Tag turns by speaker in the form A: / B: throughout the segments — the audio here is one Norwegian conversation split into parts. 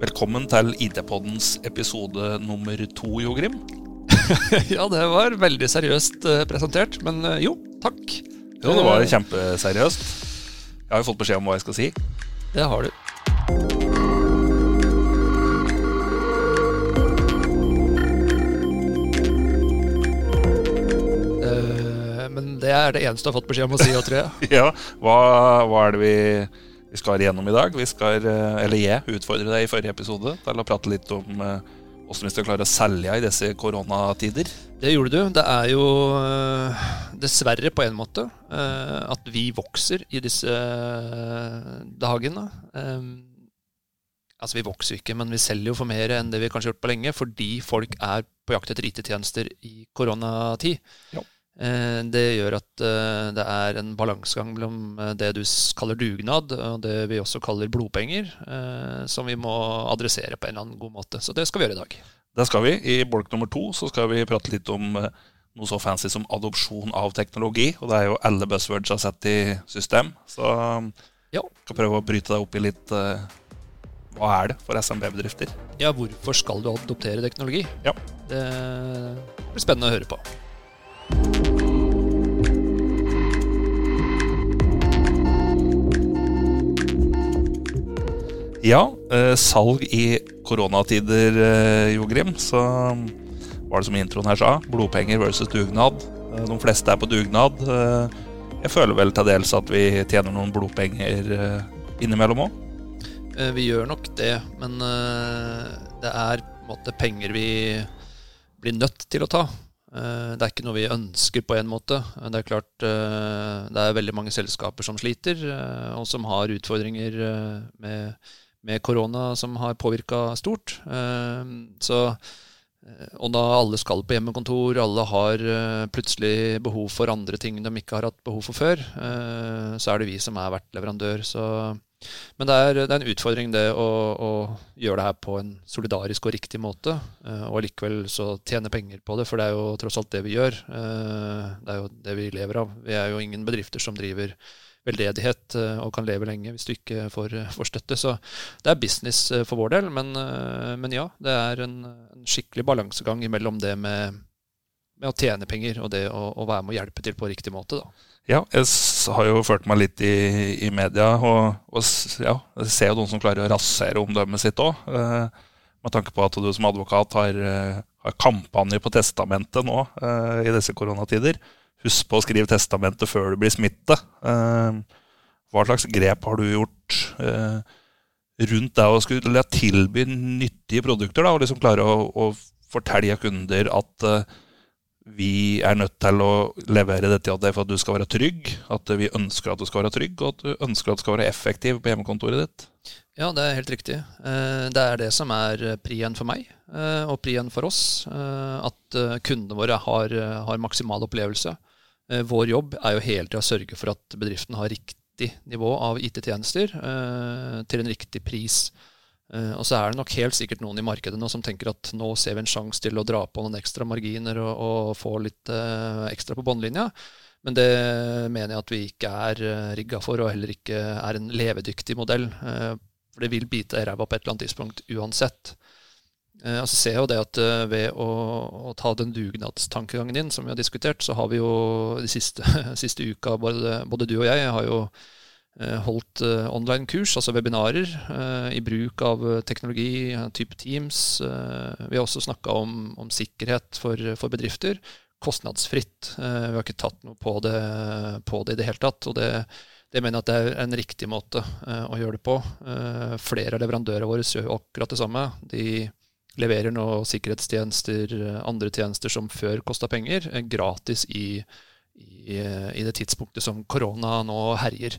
A: Velkommen til IT-poddens episode nummer to, Jo Grim.
B: ja, det var veldig seriøst eh, presentert, men eh, jo, takk.
A: Jo, det var kjempeseriøst. Jeg har jo fått beskjed om hva jeg skal si.
B: Det har du. Eh, Men det er det eneste du har fått beskjed om å si, tror jeg.
A: Ja, hva, hva er det vi, vi skal igjennom i dag? Vi skal, eh, eller jeg utfordre deg i forrige episode til å prate litt om eh, hvordan vi skal klare å selge i disse koronatider.
B: Det gjorde du. Det er jo eh, dessverre på en måte at vi vokser i disse dagene. Altså, Vi vokser ikke, men vi selger jo for mer enn det vi kanskje har gjort på lenge, fordi folk er på jakt etter IT-tjenester i koronatid.
A: Ja.
B: Eh, Det gjør at eh, det er en balansegang mellom eh, det du kaller dugnad, og det vi også kaller blodpenger, som vi må adressere på en eller annen god måte. Så det skal vi gjøre i dag.
A: Det skal vi. I bolk nummer to så skal vi prate litt om noe så fancy som adopsjon av teknologi. Og det er jo alle buzzwords har sett i system. Så
B: Ja.
A: skal prøve å bryte deg opp i litt Hva er det for SMB-bedrifter?
B: Ja, hvorfor skal du adoptere teknologi?
A: Ja.
B: Det blir spennende å høre på.
A: Ja, eh, salg i koronatider, eh, Jo Grim. Så var det som introen her sa, blodpenger versus dugnad. Eh, de fleste er på dugnad. Jeg føler vel til dels at vi tjener noen blodpenger innimellom òg.
B: Vi gjør nok det, men det er på en måte penger vi blir nødt til å ta. Eh, Det er ikke noe vi ønsker på en måte. Eh, Det er klart eh, det er veldig mange selskaper som sliter, og som har utfordringer med, med korona som har påvirka stort. Så og da alle skal på hjemmekontor, alle har plutselig behov for andre ting de ikke har hatt behov for før, så er det vi som er vertleverandør. Så men det er, det er en utfordring det å, å gjøre det her på en solidarisk og riktig måte, eh, og allikevel så tjene penger på det, for det er jo tross alt det vi gjør. Eh, Det er jo det vi lever av. Vi er jo ingen bedrifter som driver veldedighet eh, og kan leve lenge hvis du ikke får, får støtte. Så det er business for vår del, men, men ja, det er en, en skikkelig balansegang mellom det med, med å tjene penger og det å, å være med å hjelpe til på riktig måte. da.
A: Ja, jeg har jo ført meg litt i, i media, og, og ja, jeg ser jo noen som klarer å rasere omdømmet sitt òg. Eh, med tanke på at du som advokat har, eh, har kampanje på testamentet nå eh, i disse koronatider. Husk på å skrive testamentet før du blir smittet. Eh, hva slags grep har du gjort eh, rundt det å skulle tilby nyttige produkter? Da, og liksom klare å, å fortelle kunder at eh, vi er nødt til å levere dette til deg for at du skal være trygg. At vi ønsker at du skal være trygg, og at du ønsker at du skal være effektiv på hjemmekontoret ditt.
B: Ja, det er helt riktig. Eh, Det er det som er eh, prien for meg, eh, og prien for oss. At kundene våre har, har maksimal opplevelse. Vår jobb er jo hele tida å sørge for at bedriften har riktig nivå av IT-tjenester til en riktig pris. Eh, Og så er det nok helt sikkert noen i markedet nå som tenker at nå ser vi en sjanse til å dra på noen ekstra marginer og, og få litt uh, ekstra på båndlinja. Men det mener jeg at vi ikke er uh, rigga for, og heller ikke er en levedyktig modell. Uh, for det vil bite i ræva på et eller annet tidspunkt uansett. Eh, og så ser jeg jo det at eh, ved å, å ta den dugnadstankegangen din, som vi har diskutert, så har vi jo de siste, siste uka, både, både du og jeg, har jo eh, holdt eh, online-kurs, altså webinarer, eh, i bruk av eh, teknologi, eh, type Teams. Eh, vi har også snakka om, om sikkerhet for, for bedrifter. Kostnadsfritt. Eh, vi har ikke tatt noe på det, på det i det hele tatt. og det det mener jeg at det er en riktig måte eh, å gjøre det på. Eh, flere av leverandørene våre gjør akkurat det samme. De leverer nå sikkerhetstjenester, eh, andre tjenester som før kosta penger, eh, gratis i, i, eh, i det tidspunktet som korona nå herjer.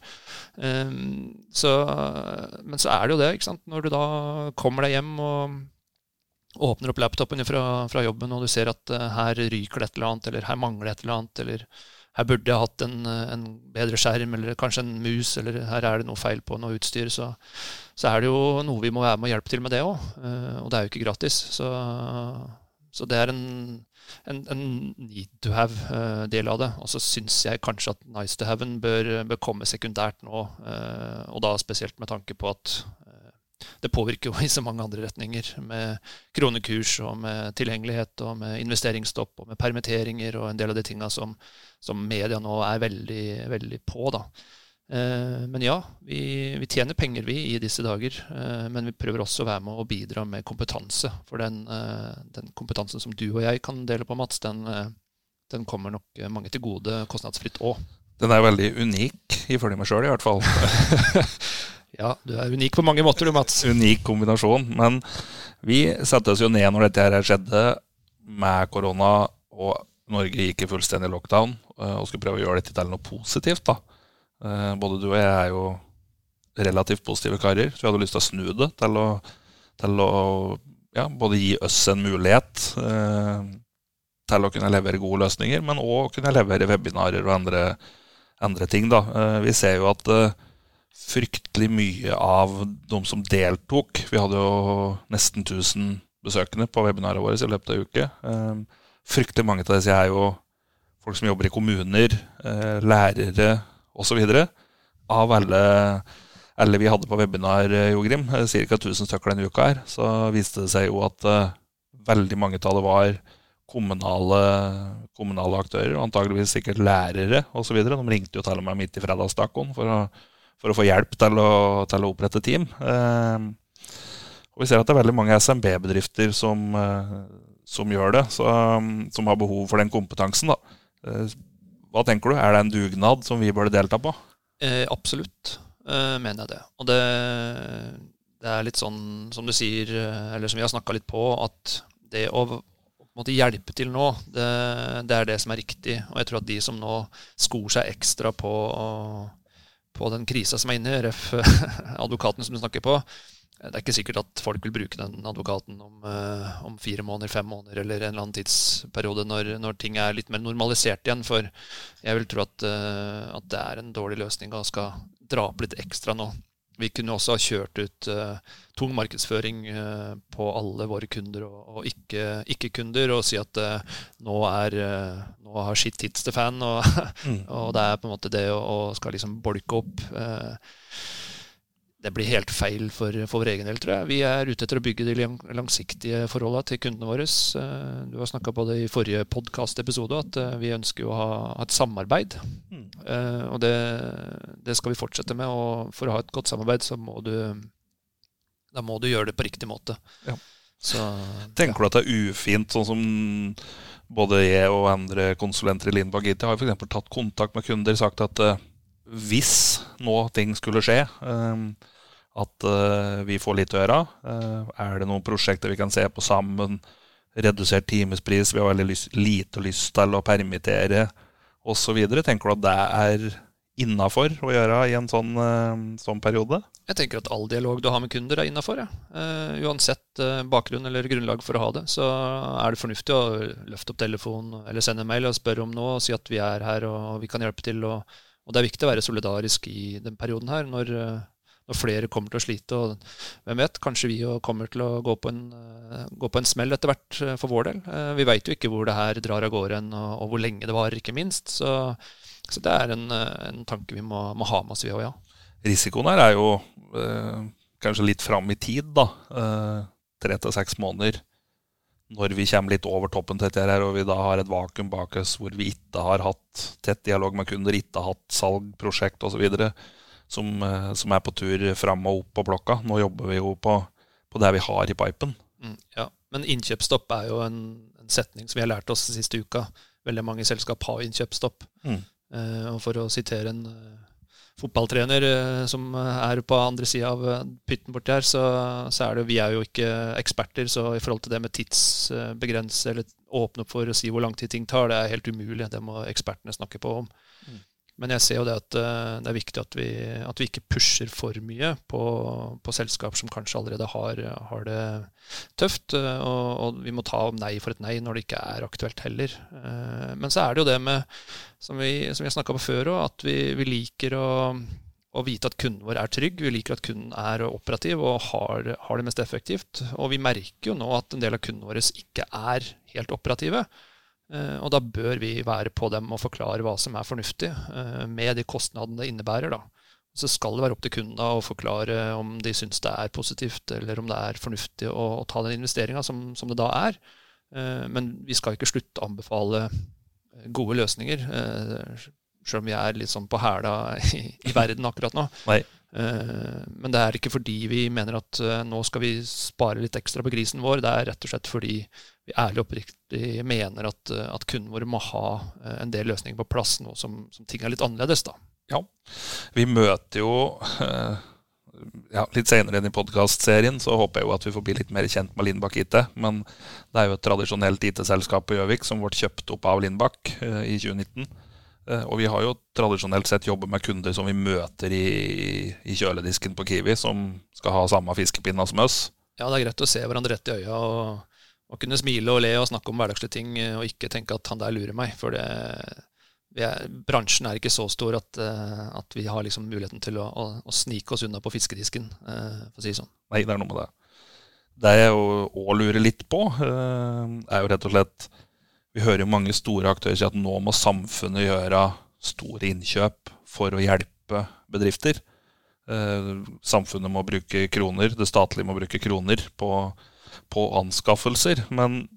B: Um, så, men så er det jo det, ikke sant. Når du da kommer deg hjem og åpner opp laptopen fra, fra jobben, og du ser at uh, her ryker det et eller annet, eller her mangler det et eller annet, eller her burde jeg hatt en, eh, en bedre skjerm, eller kanskje en mus, eller her er det noe feil på noe utstyr, så, så er det jo noe vi må være med og hjelpe til med det òg. Og det er jo ikke gratis. Så, så det er en, en, en need to have-del av det. Og så syns jeg kanskje at nice to have-en bør, bør komme sekundært nå, eh, og da spesielt med tanke på at eh, det påvirker jo i så mange andre retninger, med kronekurs og med tilgjengelighet og med investeringsstopp og med permitteringer og en del av de tinga som, som, media nå er veldig, veldig på. da. Eh, men ja, vi, vi, tjener penger vi i disse dager. Eh, men vi prøver også å være med og bidra med kompetanse. For den, eh, den kompetansen som du og jeg kan dele på, Mats, den, den kommer nok mange til gode kostnadsfritt òg.
A: Den er veldig unik, ifølge meg sjøl i hvert fall.
B: Ja, du er unik på mange måter du, Mats.
A: Unik kombinasjon. Men vi satte oss jo ned når dette her skjedde med korona og Norge gikk i fullstendig lockdown og skulle prøve å gjøre dette til noe positivt. da. Eh, både du og jeg er jo relativt positive karer, så vi hadde lyst til å snu det til å, til å ja, både gi oss en mulighet eh, til å kunne levere gode løsninger, men òg kunne levere webinarer og andre, andre ting. da. Eh, vi ser jo at eh, fryktelig mye av de som deltok. Vi hadde jo nesten 1000 besøkende på webinarene våre i løpet av en uke. Ehm, fryktelig mange av disse er jo folk som jobber i kommuner, eh, lærere osv. Av alle, alle vi hadde på webinar, eh, Jo Grim, ca. 1000 stykker denne uka, her, så viste det seg jo at uh, veldig mange av det var kommunale, kommunale aktører, og antageligvis sikkert lærere osv. De ringte jo til og med midt i fredagstacoen for å for å få hjelp til å, til å opprette team. Uh, og vi ser at det er veldig mange SMB-bedrifter som, som, gjør det, så, som har behov for den kompetansen. Da. Hva tenker du? Er det en dugnad som vi burde delta på?
B: Eh, absolutt, eh, mener jeg det. Og det, det, er litt sånn som du sier, eh, eller som vi har snakka litt på, at det å måtte hjelpe til nå, det, det, er det som er riktig. Og jeg tror at de som nå skor seg ekstra på på den krisa som er inne, ref. advokaten som du snakker på. Det er ikke sikkert at folk vil bruke den advokaten om, uh, om fire måneder, fem måneder eller en eller annen tidsperiode når, når, ting er litt mer normalisert igjen. For jeg vil tro at, uh, at det er en dårlig løsning å skal dra opp litt ekstra nå. Vi kunne også ha kjørt ut uh, tung markedsføring uh, på alle våre kunder og, og ikke-kunder og si at nå, er, nå har shit hits the fan, og, mm. og, det er på en måte det å skal liksom bolke opp det blir helt feil for, for, vår egen del, tror jeg. Vi er ute etter å bygge de langsiktige forholdene til kundene våre. Eh, du har snakka på det i forrige podkast-episode at eh, vi ønsker å ha, et samarbeid. Mm. Uh, og det, det, skal vi fortsette med. Og for å ha et godt samarbeid, så må du, da må du gjøre det på riktig måte. Ja.
A: Så, Tenker ja. du at det er ufint, sånn som både jeg og andre konsulenter i Lindberg IT har f.eks. tatt kontakt med kunder og sagt at hvis nå ting skulle skje, ehm, at eh, vi får litt å gjøre. Eh, er det noen prosjekter vi kan se på sammen? Redusert timespris, vi har veldig lyst, lite lyst til å permittere osv. Tenker du at det er innafor å gjøre i en sånn, eh, sånn, periode?
B: Jeg tenker at all dialog du har med kunder, er innafor. Ja. Uh, uansett uh, bakgrunn eller grunnlag for å ha det, så er det fornuftig å løfte opp telefonen eller sende en mail og spørre om noe og si at vi er her og vi kan hjelpe til. og og det er viktig å være solidarisk i den perioden her, når, eh, når flere kommer til å slite. Og hvem vet, kanskje vi kommer til å gå på en, eh, gå på en smell etter hvert eh, for vår del. Vi veit jo ikke hvor det her drar av gårde og, og, hvor lenge det varer, ikke minst. Så, så det er en, en, tanke vi må, må ha med oss, vi òg, ja.
A: Risikoen her er jo eh, kanskje litt fram i tid, da. Tre til seks måneder når vi kommer litt over toppen til dette her, og vi da har et vakuum bak oss hvor vi ikke har hatt tett dialog med kunder, ikke har hatt salgprosjekt osv., så, eh, som er på tur fram og opp på blokka. Nå jobber vi jo på, på det vi har i pipen.
B: Mm, ja, Men innkjøpsstopp er jo en, en, setning som vi har lært oss siste uka. Veldig mange selskap har innkjøpsstopp. Mm. Eh, og for å sitere en eh, fotballtrener eh, som er på andre sida av eh, pytten borti her, så, så, er det Vi er jo ikke eksperter, så i forhold til det med tidsbegrense eller åpne opp for å si hvor lang tid ting tar, det er helt umulig. Det må ekspertene snakke på om. Men jeg ser jo det at eh, det er viktig at vi, at vi ikke pusher for mye på, på selskap som kanskje allerede har, har det tøft. Eh, og, og, vi må ta nei for et nei når det ikke er aktuelt heller. Eh, men så er det jo det med, som vi, som vi har snakka på før òg, at vi, vi, liker å, å vite at kunden vår er trygg. Vi liker at kunden er operativ og har, har det mest effektivt. Og vi merker jo nå at en del av kundene våre ikke er helt operative. Eh, og da bør vi være på dem og forklare hva som er fornuftig, eh, med de kostnadene det innebærer. da. så skal det være opp til kunden å forklare om de syns det er positivt, eller om det er fornuftig å, å ta den investeringa som, som, det da er. Eh, men vi skal ikke slutte å anbefale gode løsninger, selv om vi er litt sånn på hæla i, i verden akkurat nå.
A: Nei.
B: Eh, men det er ikke fordi vi mener at eh, nå skal vi spare litt ekstra på grisen vår. Det er rett og slett fordi vi ærlig og oppriktig mener at, eh, at kunden vår må ha en del løsninger på plass nå som, som ting er litt annerledes. da.
A: Ja. Vi møter jo ja, Litt senere inn i podkastserien så håper jeg jo at vi får bli litt mer kjent med Lindbakk IT. Men det er jo et tradisjonelt IT-selskap på Gjøvik som ble kjøpt opp av Lindbakk i 2019. Eh, og vi har jo tradisjonelt sett jobbet med kunder som vi møter i, i kjøledisken på Kiwi, som skal ha samme fiskepinna som oss.
B: Ja, det er greit å se hverandre rett i øya og, og, kunne smile og le og snakke om hverdagslige ting, og ikke tenke at han der lurer meg. For det, er, bransjen er ikke så stor at, eh, at vi har liksom muligheten til å, å, å, snike oss unna på fiskedisken, eh, for å si det sånn.
A: Nei, det er noe med det. Det jeg òg lurer litt på, er jo rett og slett vi hører jo mange store aktører si at nå må samfunnet gjøre store innkjøp for å hjelpe bedrifter. Eh, samfunnet må bruke kroner, det statlige må bruke kroner på, på anskaffelser. Men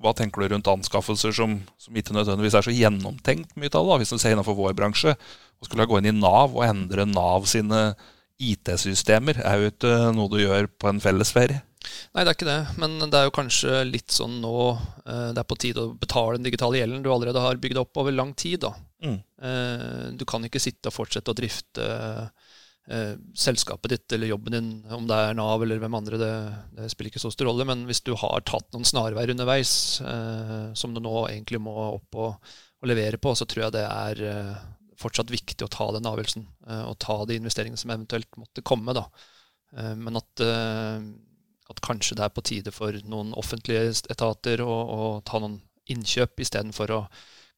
A: hva tenker du rundt anskaffelser som, som, ikke nødvendigvis er så gjennomtenkt mye av det? Hvis du ser innenfor vår bransje, Å skulle gå inn i Nav og endre Nav sine IT-systemer, er jo ikke noe du gjør på en fellesferie.
B: Nei, det er ikke det. Men det er jo kanskje litt sånn nå eh, det er på tide å betale den digitale gjelden du allerede har bygd opp over lang tid. da. Mm. Eh, du kan ikke sitte og fortsette å drifte eh, selskapet ditt eller jobben din, om det er Nav eller hvem andre, det, det spiller ikke så stor rolle. Men hvis du har tatt noen snarveier underveis som du nå egentlig må opp og, og levere på, så tror jeg det er fortsatt viktig å ta den avgjørelsen og ta de investeringene som eventuelt måtte komme. da. Men at at kanskje det er på tide for noen offentlige etater å, å ta noen innkjøp istedenfor å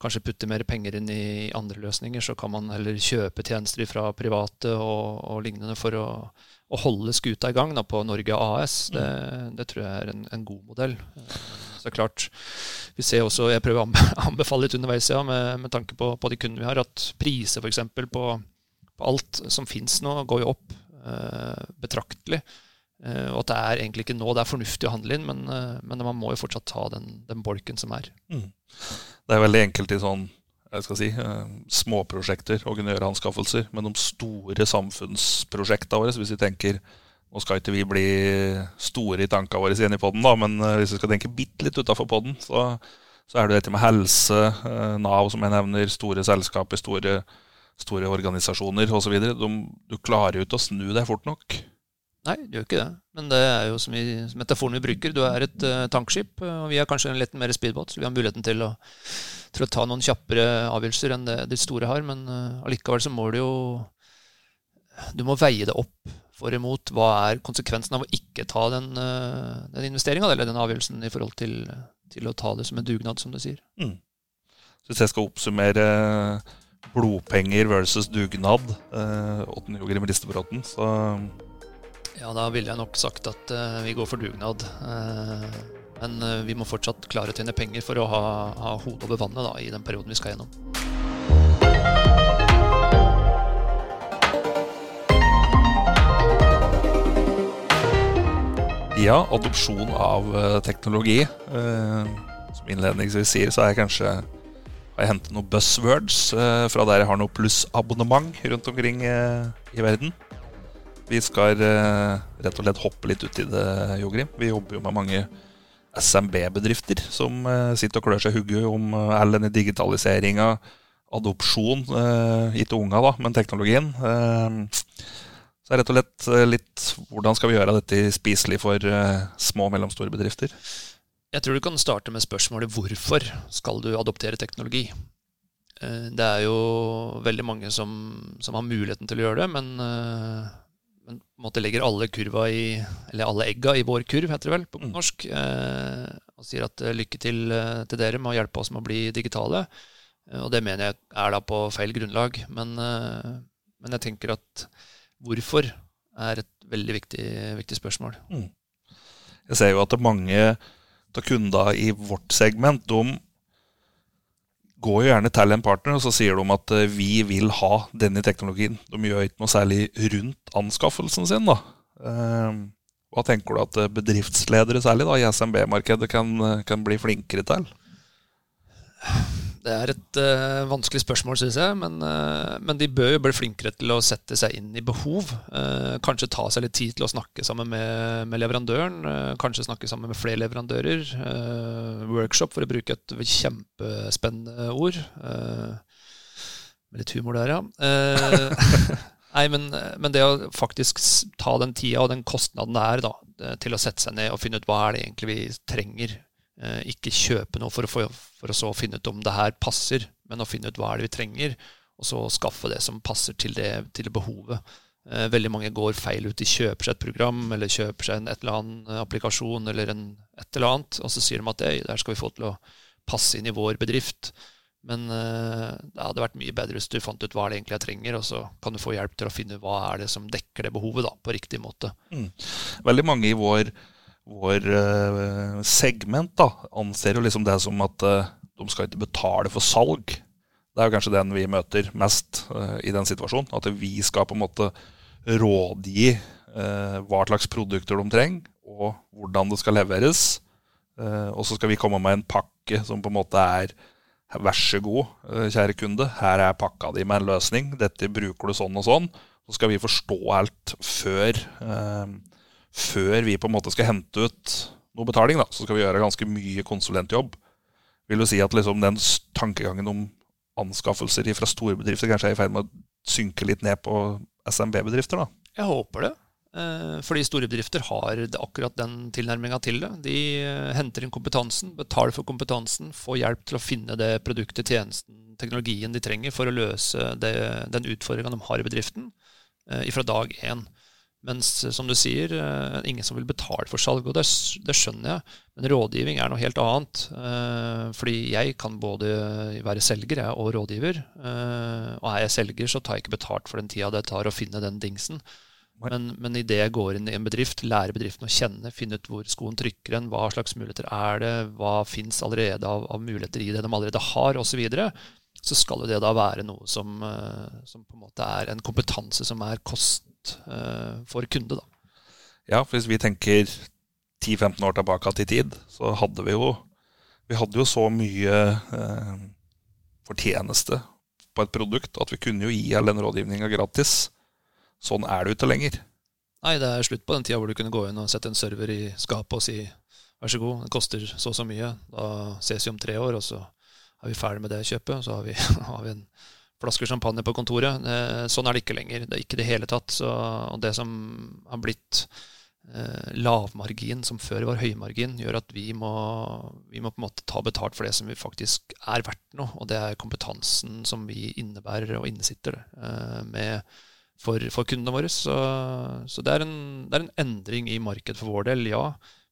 B: kanskje putte mer penger inn i andre løsninger. Så kan man heller kjøpe tjenester fra private og, og lignende for å, å, holde skuta i gang da, på Norge AS. Det, det, tror jeg er en, en, god modell. Så klart, vi ser også, Jeg prøver å anbefale litt underveis ja, med, med tanke på, på, de kundene vi har, at priser f.eks. På, på alt som finnes nå, går jo opp eh, betraktelig. Eh, og at det er egentlig ikke nå det er fornuftig å handle inn, men, eh, men man må jo fortsatt ta den, den bolken som er. Mm.
A: Det er veldig enkelt i sånn jeg skal si, eh, småprosjekter å kunne gjøre anskaffelser. Men de store samfunnsprosjektene våre, hvis vi tenker Nå skal ikke vi bli store i tankene våre igjen i poden, men hvis vi skal tenke bitte litt utafor poden, så, så, er det dette med helse, Nav som jeg nevner, store selskaper, store, store organisasjoner osv. Du klarer jo ikke å snu deg fort nok.
B: Nei, det gjør ikke det. Men det er jo som, i, metaforen vi bruker. Du er et uh, tankskip, og vi er kanskje en litt mer speedbåt. Så vi har muligheten til å, til å ta noen kjappere avgjørelser enn det de store har. Men uh, allikevel så må du jo Du må veie det opp for imot. Hva er konsekvensen av å ikke ta den, uh, den investeringa eller den avgjørelsen i forhold til, til, å ta det som en dugnad, som du sier. Mm.
A: Så hvis jeg skal oppsummere blodpenger versus dugnad, uh, Åtten Jogrim Listebråten, så
B: ja, da ville jeg nok sagt at uh, vi går for dugnad. Uh, men uh, vi må fortsatt klare å tjene penger for å ha, ha hodet over vannet da, i den perioden vi skal gjennom.
A: Ja, adopsjon av teknologi. som innledningsvis sier, så er jeg kanskje har hentet noen buzzwords fra der jeg har noe plussabonnement rundt omkring i verden. Vi skal uh, rett og slett hoppe litt ut i det, Jogrim. Vi jobber jo med mange SMB-bedrifter som uh, sitter og klør seg i hodet om uh, all denne digitaliseringa, adopsjon, ikke unga, da, men teknologien. så rett og slett litt hvordan skal vi gjøre dette spiselig for små og mellomstore bedrifter?
B: Jeg tror du kan starte med spørsmålet hvorfor skal du adoptere teknologi? Det er jo veldig mange som, som har muligheten til å gjøre det, men men på en måte legger alle kurva i, eller alle egga i vår kurv, heter det vel på mm. norsk, eh, og sier at eh, lykke til eh, til dere med å hjelpe oss med å bli digitale. Og det mener jeg er da på feil grunnlag. Men, men jeg tenker at hvorfor er et veldig viktig, viktig spørsmål. Mm.
A: Jeg ser jo at mange av kunder i vårt segment de går jo gjerne til en partner og så sier de at eh, vi vil ha denne teknologien. De gjør ikke noe særlig rundt anskaffelsen sin. da. Eh, hva tenker du at eh, bedriftsledere særlig da, i SMB-markedet kan, kan, bli flinkere til?
B: Det er et uh, vanskelig spørsmål, syns jeg. Men, uh, men, de bør jo bli flinkere til å sette seg inn i behov. Uh, kanskje ta seg litt tid til å snakke sammen med, med leverandøren. kanskje snakke sammen med flere leverandører. workshop, for å bruke et kjempespennende ord. med litt humor der, ja. Nei, men, men, det å faktisk ta den tida og den kostnaden det er da, til å sette seg ned og finne ut hva er det egentlig vi trenger ikke kjøpe noe for å, få, for å så finne ut om det her passer, men å finne ut hva er det vi trenger, og så skaffe det som passer til det, til behovet. Eh, veldig mange går feil ut. De kjøper seg et program eller kjøper seg en et eller annen applikasjon eller en, et eller annet, og så sier de at det der skal vi få til å passe inn i vår bedrift. Men det hadde vært mye bedre hvis du fant ut hva det egentlig jeg trenger, og så kan du få hjelp til å finne hva er det som dekker det behovet da, på riktig måte. Mm.
A: Veldig mange i vår vår uh, segment da, anser jo liksom det som at uh, de skal ikke betale for salg. Det er jo kanskje den vi møter mest uh, i den situasjonen. At vi skal på en måte rådgi hva slags produkter de trenger, og hvordan det skal leveres. og så skal vi komme med en pakke som på en måte er Vær så god, kjære kunde, her er pakka di med en løsning. Dette bruker du sånn og sånn. Så skal vi forstå alt før før vi på en måte skal hente ut noe betaling, da, så skal vi gjøre ganske mye konsulentjobb. Vil du si at liksom den tankegangen om anskaffelser fra store bedrifter kanskje er i ferd med å synke litt ned på SMB-bedrifter? da?
B: Jeg håper det. Eh, fordi store bedrifter har akkurat den tilnærminga til det. De eh, henter inn kompetansen, betaler for kompetansen, får hjelp til å finne det produktet, tjenesten, teknologien de trenger for å løse det, den utfordringa de har i bedriften, eh, fra dag én. Mens, som du sier, uh, ingen som vil betale for salg, og det, det, skjønner jeg. Men rådgivning er noe helt annet. Uh, fordi jeg kan både være selger jeg, og rådgiver. Og er jeg selger, så tar jeg ikke betalt for den tida det tar å finne den dingsen. Men, men idet jeg går inn i en bedrift, lærer bedriften å kjenne, finne ut hvor skoen trykker en, hva slags muligheter er det, hva fins allerede av, av, muligheter i det de allerede har, osv., så, så skal det da være noe som, som på en måte er en kompetanse som er kost uh, for kunde. Da.
A: Ja, for hvis vi tenker 10-15 år tilbake til tid, så hadde vi jo vi hadde jo så mye eh, fortjeneste på et produkt at vi kunne jo gi all den rådgivninga gratis. Sånn er det jo ikke lenger.
B: Nei, det er slutt på den tida hvor du kunne gå inn og sette en server i skapet og si vær så god, det koster så og så mye. Da ses vi om tre år, og så er vi ferdig med det kjøpet. Så har vi, har vi en flasker champagne på kontoret. Eh, sånn er det ikke lenger. Det er ikke det hele tatt. Så, og det som har blitt eh, lavmargin, som før var høymargin, gjør at vi må, vi må, på en måte ta betalt for det som vi faktisk er verdt noe. Og det er kompetansen som vi innebærer og innesitter eh, med, for, for, kundene våre. Så, så det, er en, det, er en, endring i markedet for vår del, ja.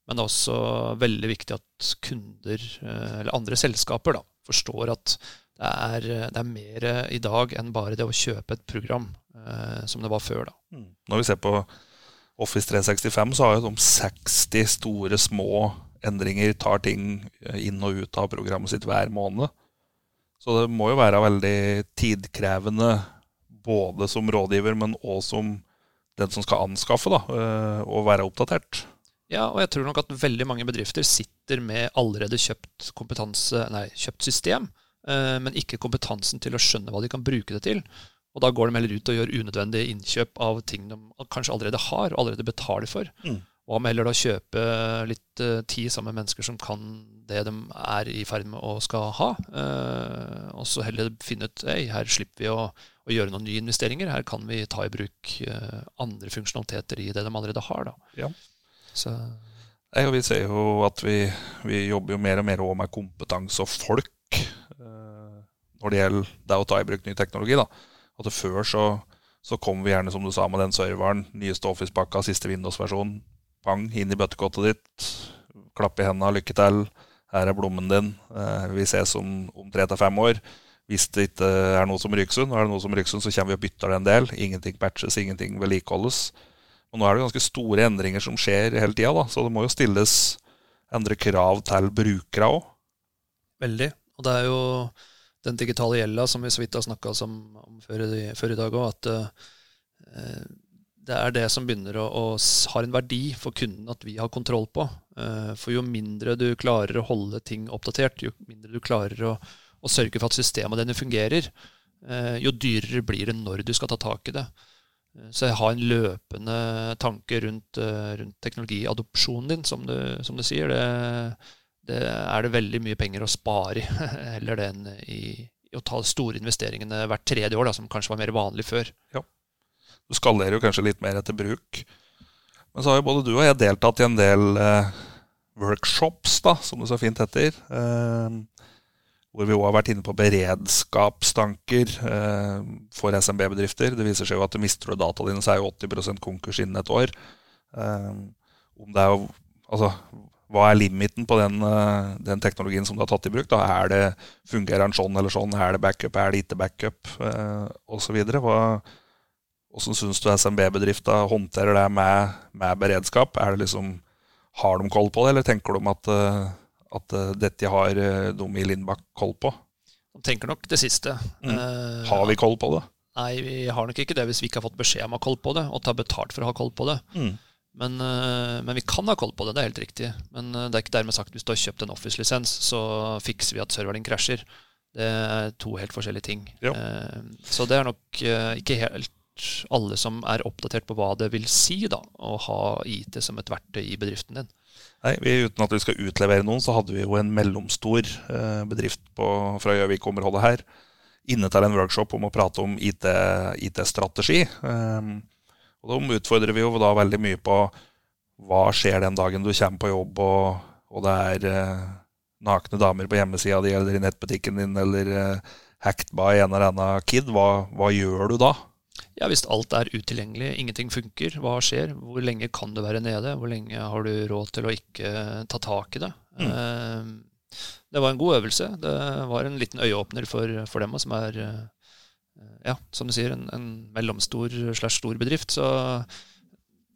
B: Men det er også veldig viktig at kunder, eller andre selskaper, da, forstår at det er, det er, mer i dag enn bare det å kjøpe et program, eh, som det var før. da.
A: Mm. Når vi ser på Office 365, så har jo de 60 store, små endringer tar ting inn og ut av programmet sitt hver måned. Så det må jo være veldig tidkrevende både som rådgiver, men også som den som skal anskaffe, da, og være oppdatert.
B: Ja, og jeg tror nok at veldig mange bedrifter sitter med allerede kjøpt kompetanse, nei, kjøpt system Eh, men ikke kompetansen til å skjønne hva de kan bruke det til. Og da går de heller ut og gjør unødvendige innkjøp av ting de kanskje allerede har og allerede betaler for. Mm. Og hva med heller da kjøpe litt uh, tid sammen med mennesker som kan det de er i ferd med å skal ha. Uh, og så heller finne ut Hei, her slipper vi å, å, gjøre noen nye investeringer. Her kan vi ta i bruk andre funksjonaliteter i det de allerede har. Da.
A: Ja. Så. Vi ser jo at vi, vi jobber jo mer og mer med kompetanse og folk når det gjelder det å ta i bruk ny teknologi. da. At Før så, så kom vi gjerne, som du sa, med den serveren, nyeste Office-pakka, siste Windows-versjon. Pang, inn i bøttekottet ditt. Klapp i hendene, lykke til. Her er blommen din. Eh, vi ses om, om tre til fem år. Hvis det ikke er noe som Ryksund, er det noe som Ryksund, så kommer vi og bytter det en del. Ingenting patches, ingenting vedlikeholdes. Og nå er det ganske store endringer som skjer hele tida, så det må jo stilles endre krav til brukere òg.
B: Veldig. Og det er jo den digitale gjelda som vi så vidt har snakka om, før, før, i, dag òg, at uh, det er det som begynner å, å ha en verdi for kunden at vi har kontroll på. Uh, for jo mindre du klarer å holde ting oppdatert, jo mindre du klarer å, å sørge for at systemet dine fungerer, uh, jo dyrere blir det når du skal ta tak i det. Så jeg har en løpende tanke rundt, rundt teknologiadopsjonen din, som du, som du sier. Det, det er det veldig mye penger å spare i, heller enn i, i, å ta store investeringene hvert tredje år, da, som kanskje var mer vanlig før. Ja.
A: Du skalerer jo kanskje litt mer etter bruk. Men så har jo både du og jeg deltatt i en del eh, workshops, da, som det så fint heter. Eh, hvor vi òg har vært inne på beredskapstanker eh, for SMB-bedrifter. Det viser seg jo at du mister du dataene dine, så er jo 80% konkurs innen et år. Eh, om det er jo Altså, hva er limiten på den, eh, den, teknologien som du har tatt i bruk? Da er det, Fungerer den sånn eller sånn? Er det backup, er det ikke backup? Eh, Osv. Hvordan syns du SMB-bedrifta håndterer det med, med, beredskap? Er det liksom, Har de koll på det, eller tenker de at, eh, at eh, dette har de i Lindbakk koll på?
B: De tenker nok det siste. Mm.
A: Har vi koll på det?
B: Nei, vi har nok ikke det hvis vi ikke har fått beskjed om å ha koll på det, og ta betalt for å ha koll på det. Mm. Men, eh, men, vi kan ha koll på det, det er helt riktig. Men eh, det er ikke dermed sagt hvis du har kjøpt en Office-lisens, så fikser vi at serveren din krasjer. Det er to helt forskjellige ting. Ja. Eh, så det er nok ikke helt alle som er oppdatert på hva det vil si da, å ha IT som et verktøy i bedriften din.
A: Nei, vi, Uten at vi skal utlevere noen, så hadde vi jo en mellomstor bedrift på, fra Gjøvik-området her inne til en workshop om å prate om IT-strategi. IT og Da utfordrer vi jo da veldig mye på hva skjer den dagen du kommer på jobb og, og det er eh, nakne damer på hjemmesida di eller i nettbutikken din eller eh, hacked by en eller annen kid. Hva, hva, gjør du da?
B: Ja, Hvis alt er utilgjengelig, ingenting funker, hva skjer? Hvor lenge kan du være nede? Hvor lenge har du råd til å ikke ta tak i det? Mm. Eh, det var en god øvelse. Det var en liten øyeåpner for, for dem som er eh, ja, som du sier, en, en mellomstor slash stor bedrift. Så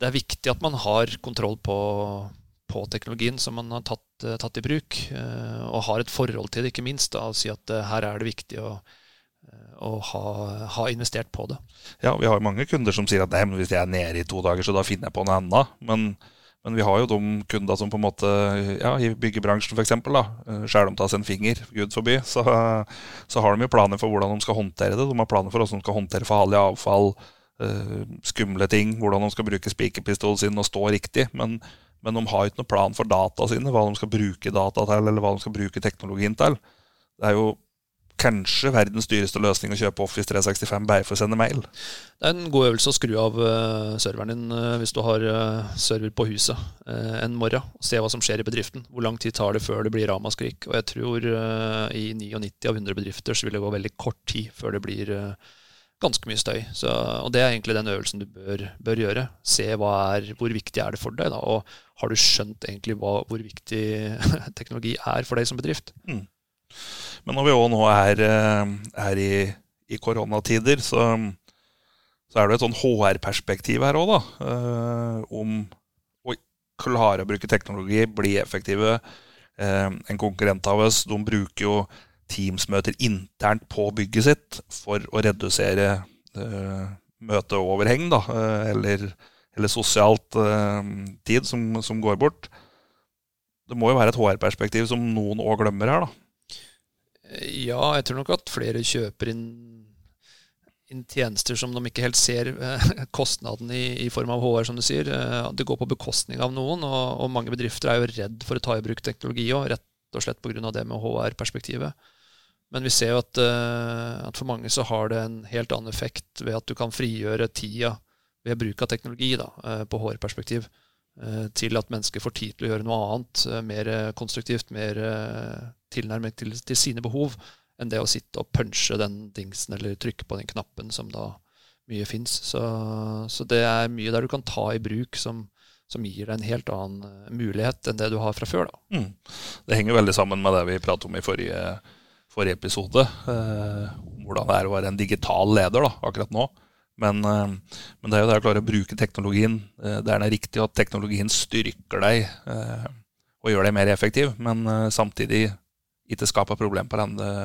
B: det er viktig at man har kontroll på, på teknologien som man har tatt, eh, tatt, i bruk, eh, og har et forhold til det, ikke minst. Da, og si at eh, her er det viktig å, å ha, ha, investert på det.
A: Ja, vi har mange kunder som sier at Nei, hvis jeg er nede i to dager, så da finner jeg på noe annet. Men men vi har jo de kunder som på en måte ja, i byggebransjen f.eks. Skjærer de av en finger, gud forby, så, så, har de jo planer for hvordan de skal håndtere det. De har planer for hvordan de skal håndtere farlig avfall, uh, skumle ting, hvordan de skal bruke spikerpistolen sin og stå riktig. Men, men de har ikke noen plan for data sine, hva de skal bruke data til, eller hva de skal bruke teknologien til. Det er jo kanskje verdens dyreste løsning å kjøpe Office 365 bare for å sende mail.
B: Det er en god øvelse å skru av uh, serveren din uh, hvis du har uh, server på huset en morgen. og Se hva som skjer i bedriften. Hvor lang tid tar det før det blir ramaskrik. Og jeg tror i 99 av 100 bedrifter så vil det gå veldig kort tid før det blir ganske mye støy. Så, og Det er egentlig den øvelsen du bør, bør gjøre. Se er, hvor viktig er det for deg. Da, og har du skjønt egentlig hva, hvor viktig teknologi er for deg som bedrift? Mm.
A: Men når vi òg nå er, eh, er i, i, koronatider, så, så, er det et sånn HR-perspektiv her òg, da. Eh, om å klare å bruke teknologi, bli effektive. Eh, en konkurrent av oss de bruker jo Teams-møter internt på bygget sitt for å redusere møteoverheng, da, eller, eller sosialt tid som, som går bort det må jo være et HR-perspektiv som noen òg glemmer her. da.
B: Ja, jeg tror nok at flere kjøper inn, inn tjenester som de ikke helt ser eh, kostnaden i, i, form av HR, som du sier. Eh, det går på bekostning av noen, og, og, mange bedrifter er jo redd for å ta i bruk teknologi òg, rett og slett pga. det med HR-perspektivet. Men vi ser jo at, eh, at, for mange så har det en helt annen effekt ved at du kan frigjøre tida ved bruk av teknologi da, på HR-perspektiv. Eh, til at mennesker får tid til å gjøre noe annet, eh, mer konstruktivt, mer eh, tilnærmet til, til, sine behov, enn det å sitte og punche den dingsen eller trykke på den knappen som da mye fins. Så, så, det er mye der du kan ta i bruk som, som, gir deg en helt annen mulighet enn det du har fra før. Da. Mm.
A: Det henger veldig sammen med det vi pratet om i forrige, forrige episode. Eh, hvordan det er å være en digital leder da, akkurat nå. Men, eh, men, det er jo det å klare å bruke teknologien Det der den er riktig, og at teknologien styrker deg eh, og gjør deg mer effektiv, men samtidig ikke skaper problemer på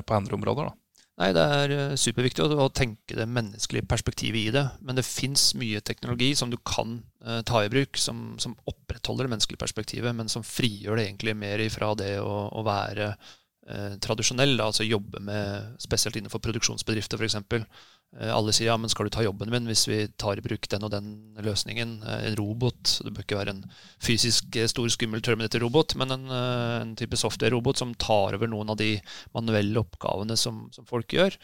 A: på andre områder. Da.
B: Nei, det er eh, superviktig å, tenke det menneskelige perspektivet i det. Men det fins mye teknologi som du kan ta i bruk, som, som, opprettholder det menneskelige perspektivet, men som frigjør det egentlig mer ifra det å, å være uh, tradisjonell, da, altså jobbe med spesielt innenfor produksjonsbedrifter f.eks. Uh, alle sier ja, men skal du ta jobben min hvis vi tar i bruk den og den løsningen? en robot. Det bør ikke være en fysisk stor, skummel Terminator-robot, men en, en type software-robot som tar over noen av de manuelle oppgavene som, som folk gjør.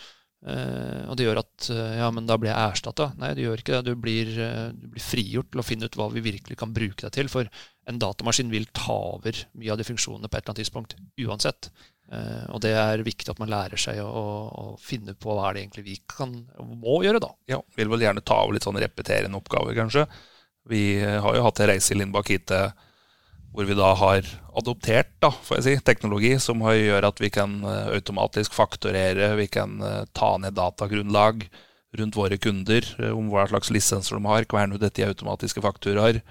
B: Uh, og det gjør at ja, men da blir jeg erstatta. Nei, det gjør ikke det. Du blir, du blir, frigjort til å finne ut hva vi virkelig kan bruke deg til. For en datamaskin vil ta over mye av de funksjonene på et eller annet tidspunkt uansett. Og det er viktig at man lærer seg å, å, finne på hva er det egentlig vi kan må gjøre, da.
A: Ja, vil vel gjerne ta over litt sånn repeterende oppgaver, kanskje. Vi har jo hatt en reise i Lindbakk hit hvor vi da har adoptert da, får jeg si, teknologi som gjør at vi kan eh, automatisk fakturere, vi kan eh, ta ned datagrunnlag rundt våre kunder eh, om hva slags lisenser de har, kverne ut dette i automatiske fakturaer,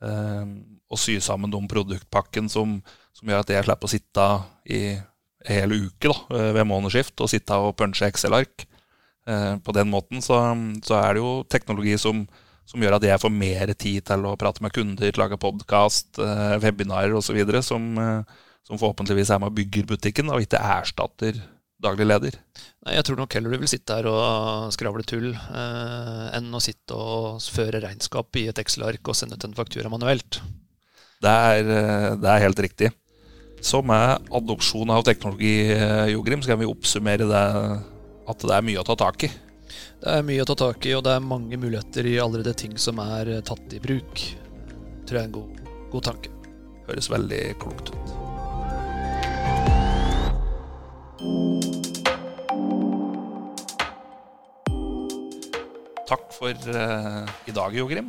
A: og sy sammen de produktpakken som, som, gjør at jeg slipper å sitte i hel uke da, ved månedsskift og sitte og punche Excel-ark. På den måten så, så er det jo teknologi som som gjør at jeg får mer tid til å prate med kunder, lage podkast, eh, webinarer osv. Som, eh, som forhåpentligvis er med og bygger butikken, og ikke erstatter daglig leder.
B: Nei, Jeg tror nok heller du vil sitte her og skravle tull eh, enn å sitte og føre regnskap i et Excel-ark og sende ut en faktura manuelt.
A: Det er, eh, det er, helt riktig. Så med adopsjon av teknologi, Jogrim, skal vi oppsummere det at det er mye å ta tak i.
B: Det er mye å ta tak i, og det er mange muligheter i allerede ting som er eh, tatt i bruk. Tror jeg er en god, god tanke.
A: Høres veldig klokt ut. Takk for uh, i dag, Jogrim.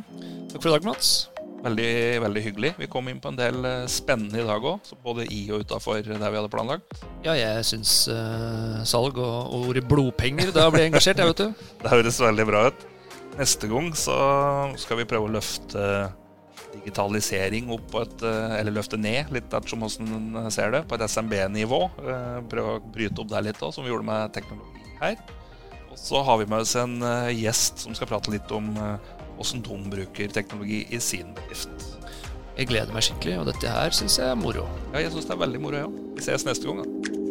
B: Takk for i dag, Mats.
A: Veldig, veldig hyggelig. Vi kom inn på en del eh, spennende i dag òg, både i og utafor der vi hadde planlagt.
B: Ja, jeg syns uh, salg og, og ordet blodpenger Da blir jeg engasjert, jeg, vet du.
A: det høres veldig bra ut. Neste gang så skal vi prøve å løfte digitalisering opp på et eh, Eller løfte ned, litt ettersom hvordan en ser det, på et SMB-nivå. Prøve å bryte opp der litt òg, som vi gjorde med teknologi her. Og så har vi med oss en gjest som skal prate litt om åssen de bruker teknologi i sin bedrift.
B: Jeg gleder meg skikkelig, og dette her syns jeg er moro.
A: Ja, jeg syns det er veldig moro, ja. Vi ses neste gang, da.